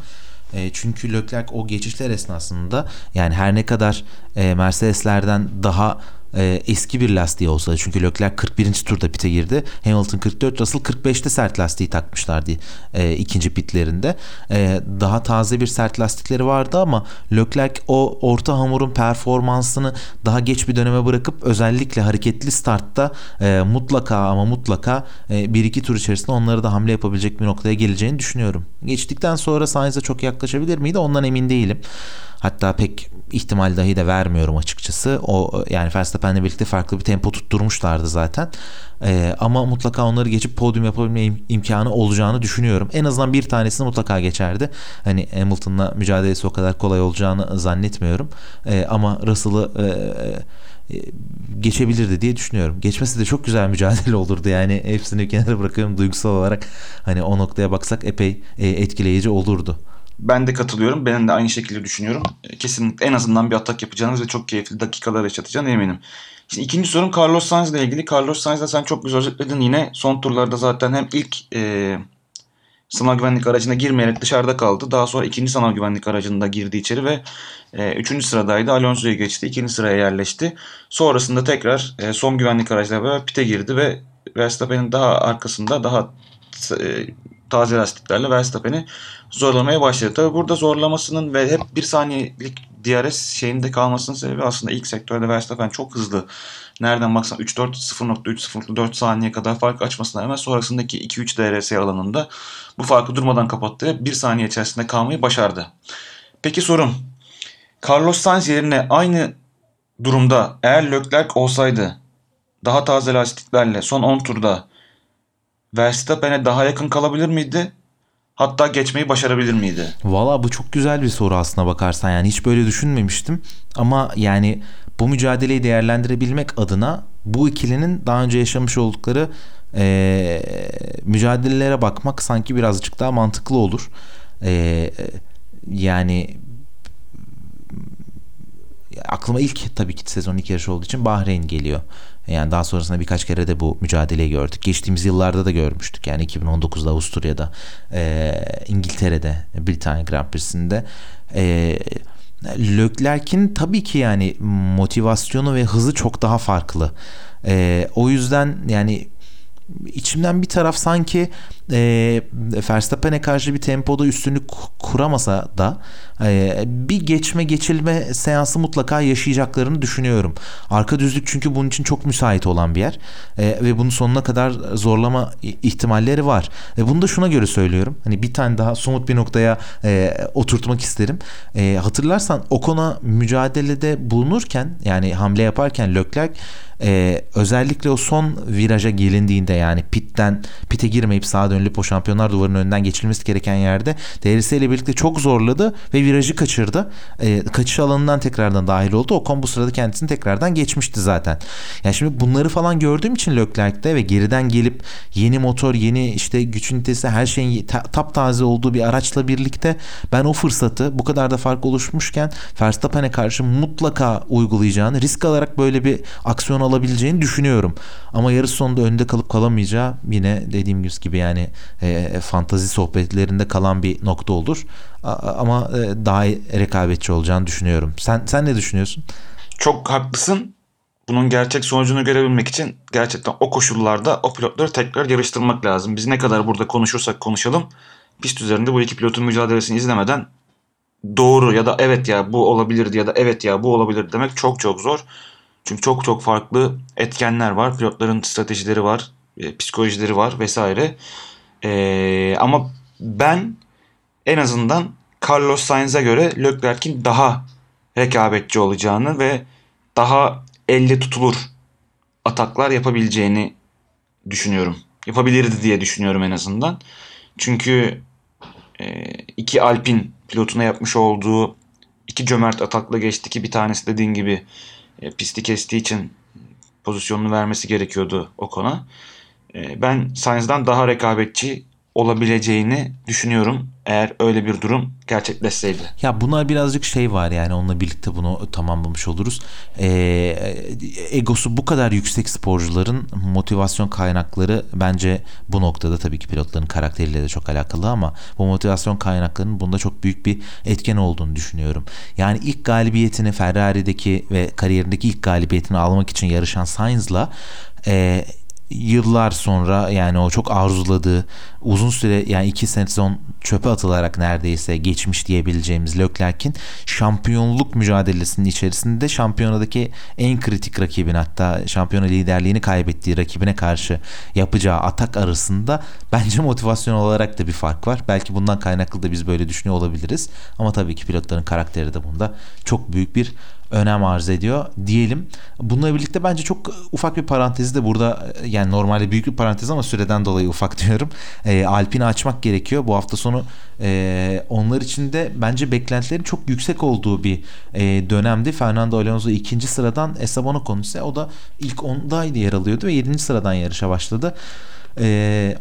E, çünkü Leclerc o geçişler esnasında yani her ne kadar e, Mercedeslerden daha e, eski bir lastiği olsaydı. Çünkü Leclerc 41. turda pite girdi. Hamilton 44, Russell 45'te sert lastiği takmışlardı e, ikinci pitlerinde. E, daha taze bir sert lastikleri vardı ama Leclerc o orta hamurun performansını daha geç bir döneme bırakıp özellikle hareketli startta e, mutlaka ama mutlaka e, bir iki tur içerisinde onları da hamle yapabilecek bir noktaya geleceğini düşünüyorum. Geçtikten sonra Sainz'e çok yaklaşabilir miydi? Ondan emin değilim. Hatta pek ihtimal dahi de vermiyorum açıkçası. O yani Verstappen'le birlikte farklı bir tempo tutturmuşlardı zaten. Ee, ama mutlaka onları geçip podyum yapabilme im- imkanı olacağını düşünüyorum. En azından bir tanesini mutlaka geçerdi. Hani Hamilton'la mücadelesi o kadar kolay olacağını zannetmiyorum. Ee, ama Russell'ı e, e, geçebilirdi diye düşünüyorum. Geçmesi de çok güzel mücadele *laughs* olurdu yani hepsini kenara bırakıyorum duygusal olarak hani o noktaya baksak epey e, etkileyici olurdu. Ben de katılıyorum. Ben de aynı şekilde düşünüyorum. Kesinlikle en azından bir atak yapacağınız ve çok keyifli dakikalar yaşatacağını eminim. Şimdi ikinci sorum Carlos Sainz ile ilgili. Carlos Sainz'la sen çok güzel özetledin yine. Son turlarda zaten hem ilk e, sınav güvenlik aracına girmeyerek dışarıda kaldı. Daha sonra ikinci sınav güvenlik aracında girdi içeri ve e, üçüncü sıradaydı. Alonso'yu geçti. ikinci sıraya yerleşti. Sonrasında tekrar e, son güvenlik aracıyla beraber pite girdi ve Verstappen'in daha arkasında daha e, taze lastiklerle Verstappen'i zorlamaya başladı. Tabi burada zorlamasının ve hep bir saniyelik DRS şeyinde kalmasının sebebi aslında ilk sektörde Verstappen çok hızlı. Nereden baksan 3-4 0.3 0.4 saniye kadar fark açmasına rağmen sonrasındaki 2-3 DRS alanında bu farkı durmadan kapattı. Bir saniye içerisinde kalmayı başardı. Peki sorum. Carlos Sainz yerine aynı durumda eğer Leclerc olsaydı daha taze lastiklerle son 10 turda Verstappen'e daha yakın kalabilir miydi? Hatta geçmeyi başarabilir miydi? Valla bu çok güzel bir soru aslına bakarsan yani hiç böyle düşünmemiştim ama yani bu mücadeleyi değerlendirebilmek adına bu ikilinin daha önce yaşamış oldukları e, mücadelelere bakmak sanki birazcık daha mantıklı olur. E, yani aklıma ilk tabii ki sezon ilk yarışı olduğu için Bahreyn geliyor. Yani daha sonrasında birkaç kere de bu mücadeleyi gördük. Geçtiğimiz yıllarda da görmüştük. Yani 2019'da Avusturya'da, e, İngiltere'de, Britanya Grand Prix'sinde. E, Leclerc'in tabii ki yani motivasyonu ve hızı çok daha farklı. E, o yüzden yani içimden bir taraf sanki e, Verstappen'e karşı bir tempoda üstünlük kuramasa da e, bir geçme geçilme seansı mutlaka yaşayacaklarını düşünüyorum. Arka düzlük çünkü bunun için çok müsait olan bir yer e, ve bunun sonuna kadar zorlama ihtimalleri var. Ve bunu da şuna göre söylüyorum. Hani bir tane daha somut bir noktaya e, oturtmak isterim. E, hatırlarsan Ocon'a mücadelede bulunurken yani hamle yaparken Leclerc e, özellikle o son viraja gelindiğinde yani pitten pite girmeyip sağa dönülüp o şampiyonlar duvarının önünden geçilmesi gereken yerde DRS ile birlikte çok zorladı ve virajı kaçırdı. E, kaçış alanından tekrardan dahil oldu. Ocon bu sırada kendisini tekrardan geçmişti zaten. Yani şimdi bunları falan gördüğüm için Leclerc'te ve geriden gelip yeni motor, yeni işte güç ünitesi her şeyin ta- taptaze olduğu bir araçla birlikte ben o fırsatı bu kadar da fark oluşmuşken Verstappen'e karşı mutlaka uygulayacağını risk alarak böyle bir aksiyon alabileceğini düşünüyorum. Ama yarış sonunda önde kalıp kalamayacağı yine dediğim gibi yani e, fantazi sohbetlerinde kalan bir nokta olur. A, ama e, daha rekabetçi olacağını düşünüyorum. Sen sen ne düşünüyorsun? Çok haklısın. Bunun gerçek sonucunu görebilmek için gerçekten o koşullarda o pilotları tekrar yarıştırmak lazım. Biz ne kadar burada konuşursak konuşalım pist üzerinde bu iki pilotun mücadelesini izlemeden doğru ya da evet ya bu olabilirdi ya da evet ya bu olabilir demek çok çok zor. Çünkü çok çok farklı etkenler var. Pilotların stratejileri var, e, psikolojileri var vesaire. E, ama ben en azından Carlos Sainz'e göre Leclerc'in daha rekabetçi olacağını ve daha elle tutulur ataklar yapabileceğini düşünüyorum. Yapabilirdi diye düşünüyorum en azından. Çünkü e, iki Alpin pilotuna yapmış olduğu iki cömert atakla geçti ki bir tanesi dediğin gibi e, pisti kestiği için pozisyonunu vermesi gerekiyordu o. E, ben Sainz'dan daha rekabetçi olabileceğini düşünüyorum eğer öyle bir durum gerçekleşseydi. Ya bunlar birazcık şey var yani onunla birlikte bunu tamamlamış oluruz. Ee, egosu bu kadar yüksek sporcuların motivasyon kaynakları bence bu noktada tabii ki pilotların karakteriyle de çok alakalı ama bu motivasyon kaynaklarının bunda çok büyük bir etken olduğunu düşünüyorum. Yani ilk galibiyetini Ferrari'deki ve kariyerindeki ilk galibiyetini almak için yarışan Sainz'la e, yıllar sonra yani o çok arzuladığı uzun süre yani iki sezon çöpe atılarak neredeyse geçmiş diyebileceğimiz Leclerc'in şampiyonluk mücadelesinin içerisinde şampiyonadaki en kritik rakibin hatta şampiyona liderliğini kaybettiği rakibine karşı yapacağı atak arasında bence motivasyon olarak da bir fark var. Belki bundan kaynaklı da biz böyle düşünüyor olabiliriz. Ama tabii ki pilotların karakteri de bunda çok büyük bir önem arz ediyor diyelim. Bununla birlikte bence çok ufak bir parantezi de burada yani normalde büyük bir parantez ama süreden dolayı ufak *laughs* diyorum. E, Alpine açmak gerekiyor. Bu hafta sonu e, onlar için de bence beklentilerin çok yüksek olduğu bir e, dönemdi. Fernando Alonso ikinci sıradan Esteban Ocon ise o da ilk ondaydı yer alıyordu ve yedinci sıradan yarışa başladı. E,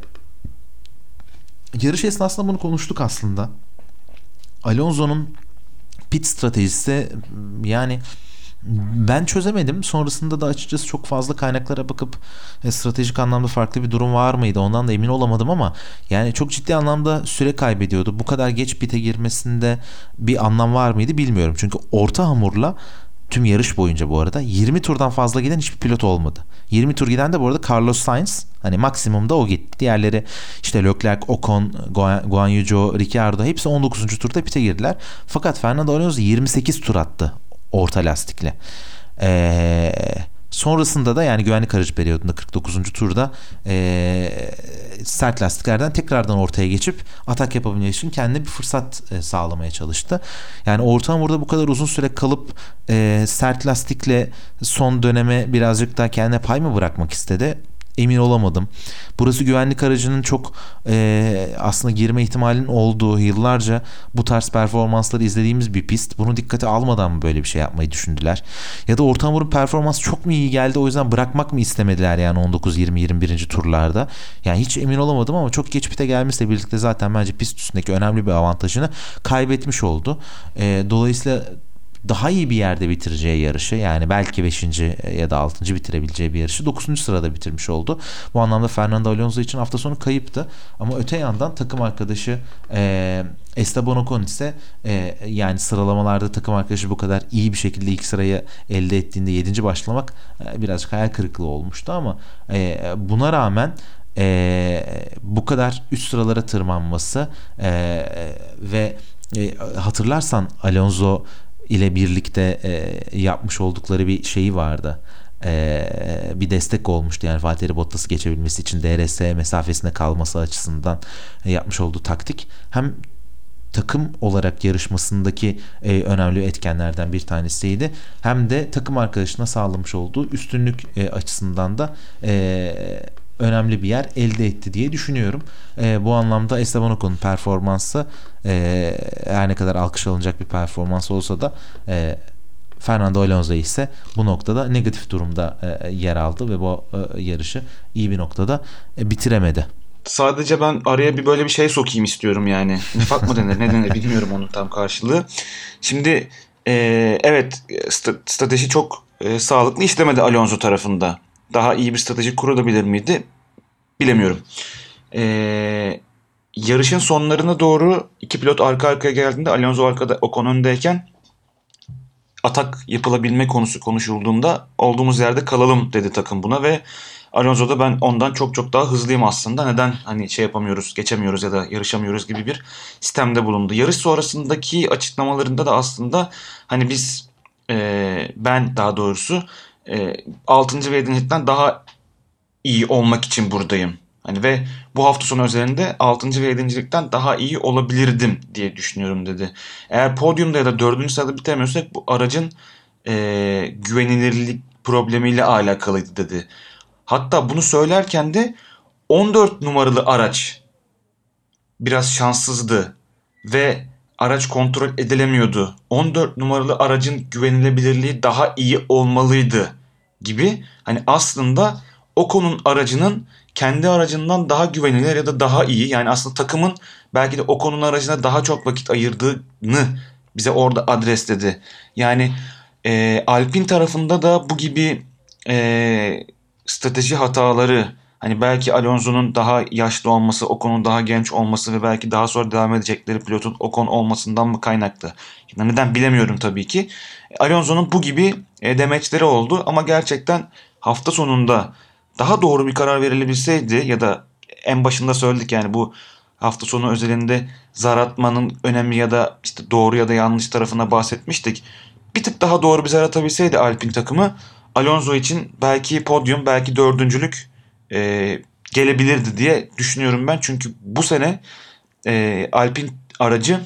yarış esnasında bunu konuştuk aslında. Alonso'nun pit stratejisi yani ben çözemedim. Sonrasında da açıkçası çok fazla kaynaklara bakıp e, stratejik anlamda farklı bir durum var mıydı? Ondan da emin olamadım ama yani çok ciddi anlamda süre kaybediyordu. Bu kadar geç pite girmesinde bir anlam var mıydı bilmiyorum. Çünkü orta hamurla tüm yarış boyunca bu arada 20 turdan fazla giden hiçbir pilot olmadı. 20 tur giden de bu arada Carlos Sainz. Hani maksimumda o gitti. Diğerleri işte Leclerc, Ocon, Guan Yu Ricciardo hepsi 19. turda pite girdiler. Fakat Fernando Alonso 28 tur attı orta lastikle. Eee Sonrasında da yani güvenlik aracı periyodunda 49. turda e, sert lastiklerden tekrardan ortaya geçip atak yapabilmek için kendine bir fırsat e, sağlamaya çalıştı. Yani orta hamurda bu kadar uzun süre kalıp e, sert lastikle son döneme birazcık daha kendine pay mı bırakmak istedi? Emin olamadım. Burası güvenlik aracının çok e, aslında girme ihtimalinin olduğu yıllarca bu tarz performansları izlediğimiz bir pist. Bunu dikkate almadan mı böyle bir şey yapmayı düşündüler? Ya da orta hamurun performansı çok mu iyi geldi o yüzden bırakmak mı istemediler yani 19 20 21. turlarda? Yani hiç emin olamadım ama çok geç pite gelmesiyle birlikte zaten bence pist üstündeki önemli bir avantajını kaybetmiş oldu. E, dolayısıyla daha iyi bir yerde bitireceği yarışı yani belki 5. ya da 6. bitirebileceği bir yarışı 9. sırada bitirmiş oldu. Bu anlamda Fernando Alonso için hafta sonu kayıptı. Ama öte yandan takım arkadaşı e, Esteban Ocon ise e, yani sıralamalarda takım arkadaşı bu kadar iyi bir şekilde ilk sırayı elde ettiğinde 7. başlamak e, birazcık hayal kırıklığı olmuştu ama e, buna rağmen e, bu kadar üst sıralara tırmanması e, ve e, hatırlarsan Alonso ile birlikte e, yapmış oldukları bir şeyi vardı. E, bir destek olmuştu yani Valtteri Bottas'ı geçebilmesi için DRS mesafesinde kalması açısından e, yapmış olduğu taktik. Hem takım olarak yarışmasındaki e, önemli etkenlerden bir tanesiydi. Hem de takım arkadaşına sağlamış olduğu üstünlük e, açısından da e, önemli bir yer elde etti diye düşünüyorum. E, bu anlamda Esteban Ocon'un performansı e, her ne kadar alkış alınacak bir performans olsa da e, Fernando Alonso ise bu noktada negatif durumda e, yer aldı ve bu e, yarışı iyi bir noktada e, bitiremedi. Sadece ben araya bir böyle bir şey sokayım istiyorum yani. Nifak mı denir ne denir bilmiyorum onun tam karşılığı. Şimdi e, evet strateji çok e, sağlıklı işlemedi Alonso tarafında daha iyi bir strateji kurabilir miydi? Bilemiyorum. Ee, yarışın sonlarına doğru iki pilot arka arkaya geldiğinde Alonso arkada Ocon öndeyken atak yapılabilme konusu konuşulduğunda olduğumuz yerde kalalım dedi takım buna ve Alonso da ben ondan çok çok daha hızlıyım aslında. Neden hani şey yapamıyoruz, geçemiyoruz ya da yarışamıyoruz gibi bir sistemde bulundu. Yarış sonrasındaki açıklamalarında da aslında hani biz e, ben daha doğrusu e, 6. ve 7. daha iyi olmak için buradayım. Hani ve bu hafta sonu özelinde 6. ve 7. daha iyi olabilirdim diye düşünüyorum dedi. Eğer podyumda ya da 4. sırada bitemiyorsak bu aracın e, güvenilirlik problemiyle alakalıydı dedi. Hatta bunu söylerken de 14 numaralı araç biraz şanssızdı ve araç kontrol edilemiyordu. 14 numaralı aracın güvenilebilirliği daha iyi olmalıydı gibi. Hani aslında Ocon'un aracının kendi aracından daha güvenilir ya da daha iyi. Yani aslında takımın belki de Ocon'un aracına daha çok vakit ayırdığını bize orada adresledi. Yani e, Alpin tarafında da bu gibi e, strateji hataları hani belki Alonso'nun daha yaşlı olması, Ocon'un daha genç olması ve belki daha sonra devam edecekleri pilotun Ocon olmasından mı kaynaklı? Neden bilemiyorum tabii ki. Alonso'nun bu gibi e, demeçleri oldu ama gerçekten hafta sonunda daha doğru bir karar verilebilseydi ya da en başında söyledik yani bu hafta sonu özelinde zar atmanın önemi ya da işte doğru ya da yanlış tarafına bahsetmiştik. Bir tık daha doğru bir zar atabilseydi Alpin takımı Alonso için belki podyum belki dördüncülük e, gelebilirdi diye düşünüyorum ben. Çünkü bu sene e, Alpin aracı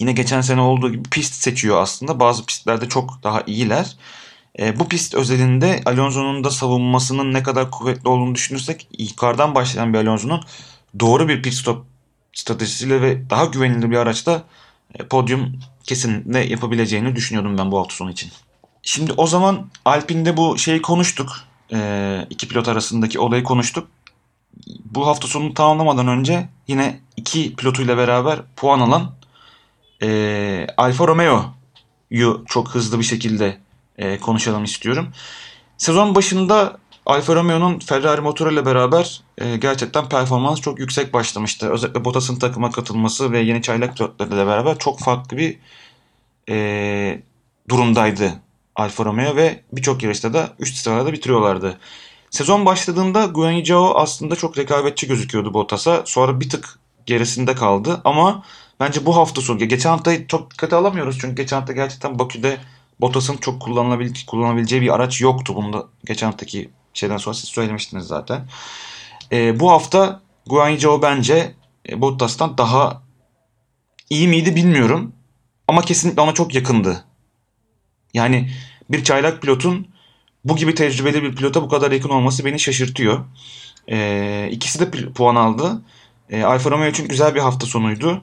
yine geçen sene olduğu gibi pist seçiyor aslında. Bazı pistlerde çok daha iyiler. E, bu pist özelinde Alonso'nun da savunmasının ne kadar kuvvetli olduğunu düşünürsek yukarıdan başlayan bir Alonso'nun doğru bir pit stop stratejisiyle ve daha güvenilir bir araçta e, podyum kesinlikle yapabileceğini düşünüyordum ben bu hafta sonu için. Şimdi o zaman Alpine'de bu şeyi konuştuk. E, iki pilot arasındaki olayı konuştuk. Bu hafta sonunu tamamlamadan önce yine iki pilotuyla beraber puan alan e, Alfa Romeo'yu çok hızlı bir şekilde e, konuşalım istiyorum. Sezon başında Alfa Romeo'nun Ferrari motoruyla beraber e, gerçekten performans çok yüksek başlamıştı. Özellikle Bottas'ın takıma katılması ve yeni çaylak pilotlarıyla beraber çok farklı bir e, durumdaydı Alfa Romeo ve birçok yarışta da üst sıralarda bitiriyorlardı. Sezon başladığında Guanyu aslında çok rekabetçi gözüküyordu Bottas'a. Sonra bir tık gerisinde kaldı ama bence bu hafta sonu, geçen haftayı çok dikkate alamıyoruz çünkü geçen hafta gerçekten Bakü'de Bottas'ın çok kullanılabileceği, kullanabileceği bir araç yoktu. Bunu da geçen haftaki şeyden sonra siz söylemiştiniz zaten. E, bu hafta Guanyu bence e, Bottas'tan daha iyi miydi bilmiyorum. Ama kesinlikle ona çok yakındı. Yani bir çaylak pilotun bu gibi tecrübeli bir pilota bu kadar yakın olması beni şaşırtıyor. E, ikisi de puan aldı. E, Alfa Romeo için güzel bir hafta sonuydu.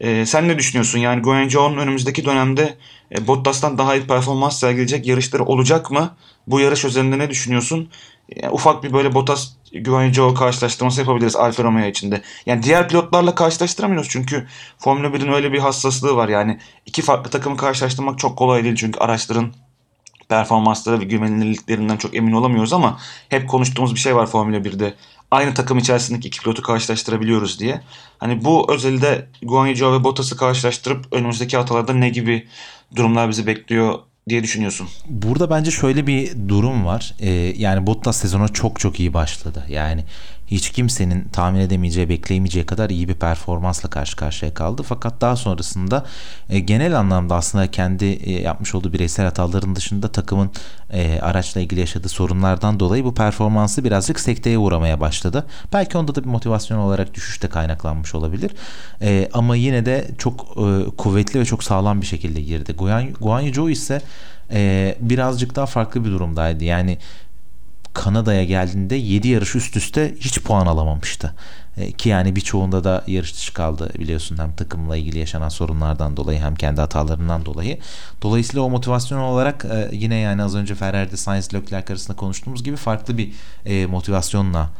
E, sen ne düşünüyorsun? Yani Guanyu önümüzdeki dönemde e, Bottas'tan daha iyi performans sergileyecek yarışları olacak mı? Bu yarış üzerinde ne düşünüyorsun? E, ufak bir böyle Bottas Guanyu karşılaştırması yapabiliriz Alfa Romeo içinde. Yani diğer pilotlarla karşılaştıramıyoruz çünkü Formula 1'in öyle bir hassaslığı var. Yani iki farklı takımı karşılaştırmak çok kolay değil çünkü araçların performansları ve güvenilirliklerinden çok emin olamıyoruz ama hep konuştuğumuz bir şey var Formula 1'de. Aynı takım içerisindeki iki pilotu karşılaştırabiliyoruz diye. Hani bu özelde Guanyu ve Bottas'ı karşılaştırıp önümüzdeki haftalarda ne gibi durumlar bizi bekliyor diye düşünüyorsun? Burada bence şöyle bir durum var. Ee, yani Bottas sezona çok çok iyi başladı. Yani hiç kimsenin tahmin edemeyeceği, bekleyemeyeceği kadar iyi bir performansla karşı karşıya kaldı. Fakat daha sonrasında e, genel anlamda aslında kendi e, yapmış olduğu bireysel hataların dışında takımın e, araçla ilgili yaşadığı sorunlardan dolayı bu performansı birazcık sekteye uğramaya başladı. Belki onda da bir motivasyon olarak düşüş de kaynaklanmış olabilir. E, ama yine de çok e, kuvvetli ve çok sağlam bir şekilde girdi. Guan, Guan Yu ise e, birazcık daha farklı bir durumdaydı. Yani Kanada'ya geldiğinde 7 yarış üst üste hiç puan alamamıştı. E, ki yani birçoğunda da yarış dışı kaldı biliyorsun hem takımla ilgili yaşanan sorunlardan dolayı hem kendi hatalarından dolayı. Dolayısıyla o motivasyon olarak e, yine yani az önce Ferrari'de Sainz Leclerc arasında konuştuğumuz gibi farklı bir e, motivasyonla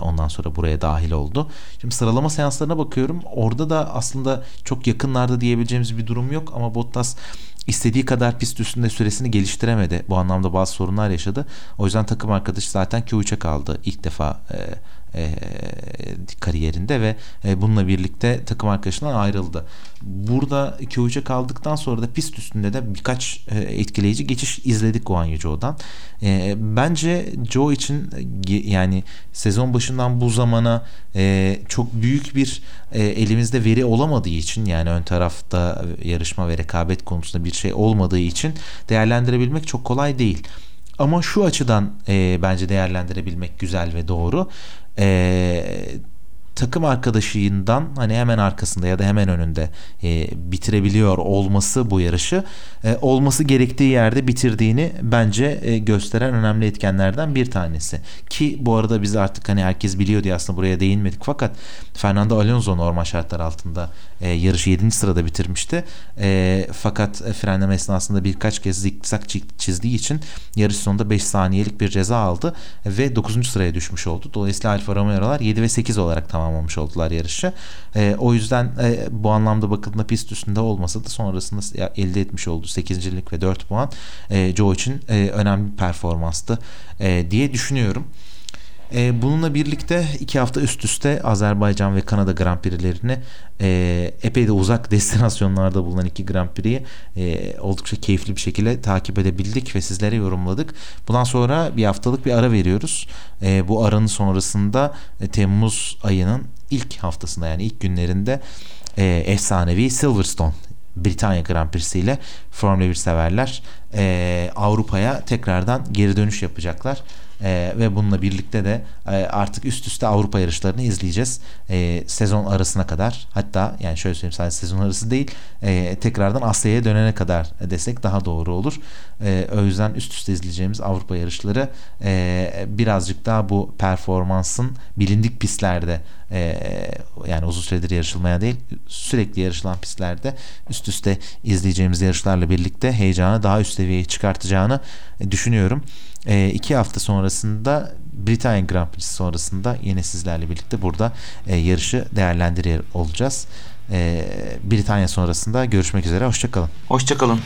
ondan sonra buraya dahil oldu. Şimdi sıralama seanslarına bakıyorum. Orada da aslında çok yakınlarda diyebileceğimiz bir durum yok ama Bottas istediği kadar pist üstünde süresini geliştiremedi. Bu anlamda bazı sorunlar yaşadı. O yüzden takım arkadaşı zaten Q3'e kaldı ilk defa e, e, kariyerinde ve e, bununla birlikte takım arkadaşından ayrıldı. Burada Q3'e kaldıktan sonra da pist üstünde de birkaç e, etkileyici geçiş izledik Guan Yu Zhou'dan. E, bence Joe için yani sezon başından bu zamana e, çok büyük bir e, elimizde veri olamadığı için yani ön tarafta yarışma ve rekabet konusunda bir şey olmadığı için değerlendirebilmek çok kolay değil. Ama şu açıdan e, bence değerlendirebilmek güzel ve doğru. E, takım arkadaşından hani hemen arkasında ya da hemen önünde e, bitirebiliyor olması bu yarışı e, olması gerektiği yerde bitirdiğini bence e, gösteren önemli etkenlerden bir tanesi. Ki bu arada biz artık hani herkes biliyor diye aslında buraya değinmedik fakat Fernando Alonso normal şartlar altında e, yarışı 7. sırada bitirmişti. E, fakat frenleme esnasında birkaç kez zikzak çizdiği için yarış sonunda 5 saniyelik bir ceza aldı ve 9. sıraya düşmüş oldu. Dolayısıyla Alfa Romeo'lar 7 ve 8 olarak tamamlamış oldular yarışı. E, o yüzden e, bu anlamda bakıldığında pist üstünde olmasa da sonrasında elde etmiş olduğu 8. ve 4 puan e, Joe için e, önemli bir performanstı e, diye düşünüyorum. E, bununla birlikte iki hafta üst üste Azerbaycan ve Kanada Grand Prix'lerini e, epey de uzak *laughs* destinasyonlarda bulunan iki Grand Prix'yi e, oldukça keyifli bir şekilde takip edebildik ve sizlere yorumladık. Bundan sonra bir haftalık bir ara veriyoruz. E, bu aranın sonrasında e, Temmuz ayının ilk haftasında yani ilk günlerinde e, efsanevi Silverstone Britanya Grand Prix'si ile Formula 1 severler e, Avrupa'ya tekrardan geri dönüş yapacaklar. E, ve bununla birlikte de e, artık üst üste Avrupa yarışlarını izleyeceğiz. E, sezon arasına kadar hatta yani şöyle söyleyeyim sadece sezon arası değil e, tekrardan Asya'ya dönene kadar desek daha doğru olur. E, o yüzden üst üste izleyeceğimiz Avrupa yarışları e, birazcık daha bu performansın bilindik pistlerde e, yani uzun süredir yarışılmaya değil sürekli yarışılan pistlerde üst üste izleyeceğimiz yarışlarla birlikte heyecanı daha üst seviyeye çıkartacağını düşünüyorum. E, iki hafta sonrasında Britanya Grand Prix sonrasında yine sizlerle birlikte burada e, yarışı değerlendiriyor olacağız. E, Britanya sonrasında görüşmek üzere. Hoşçakalın. Hoşçakalın.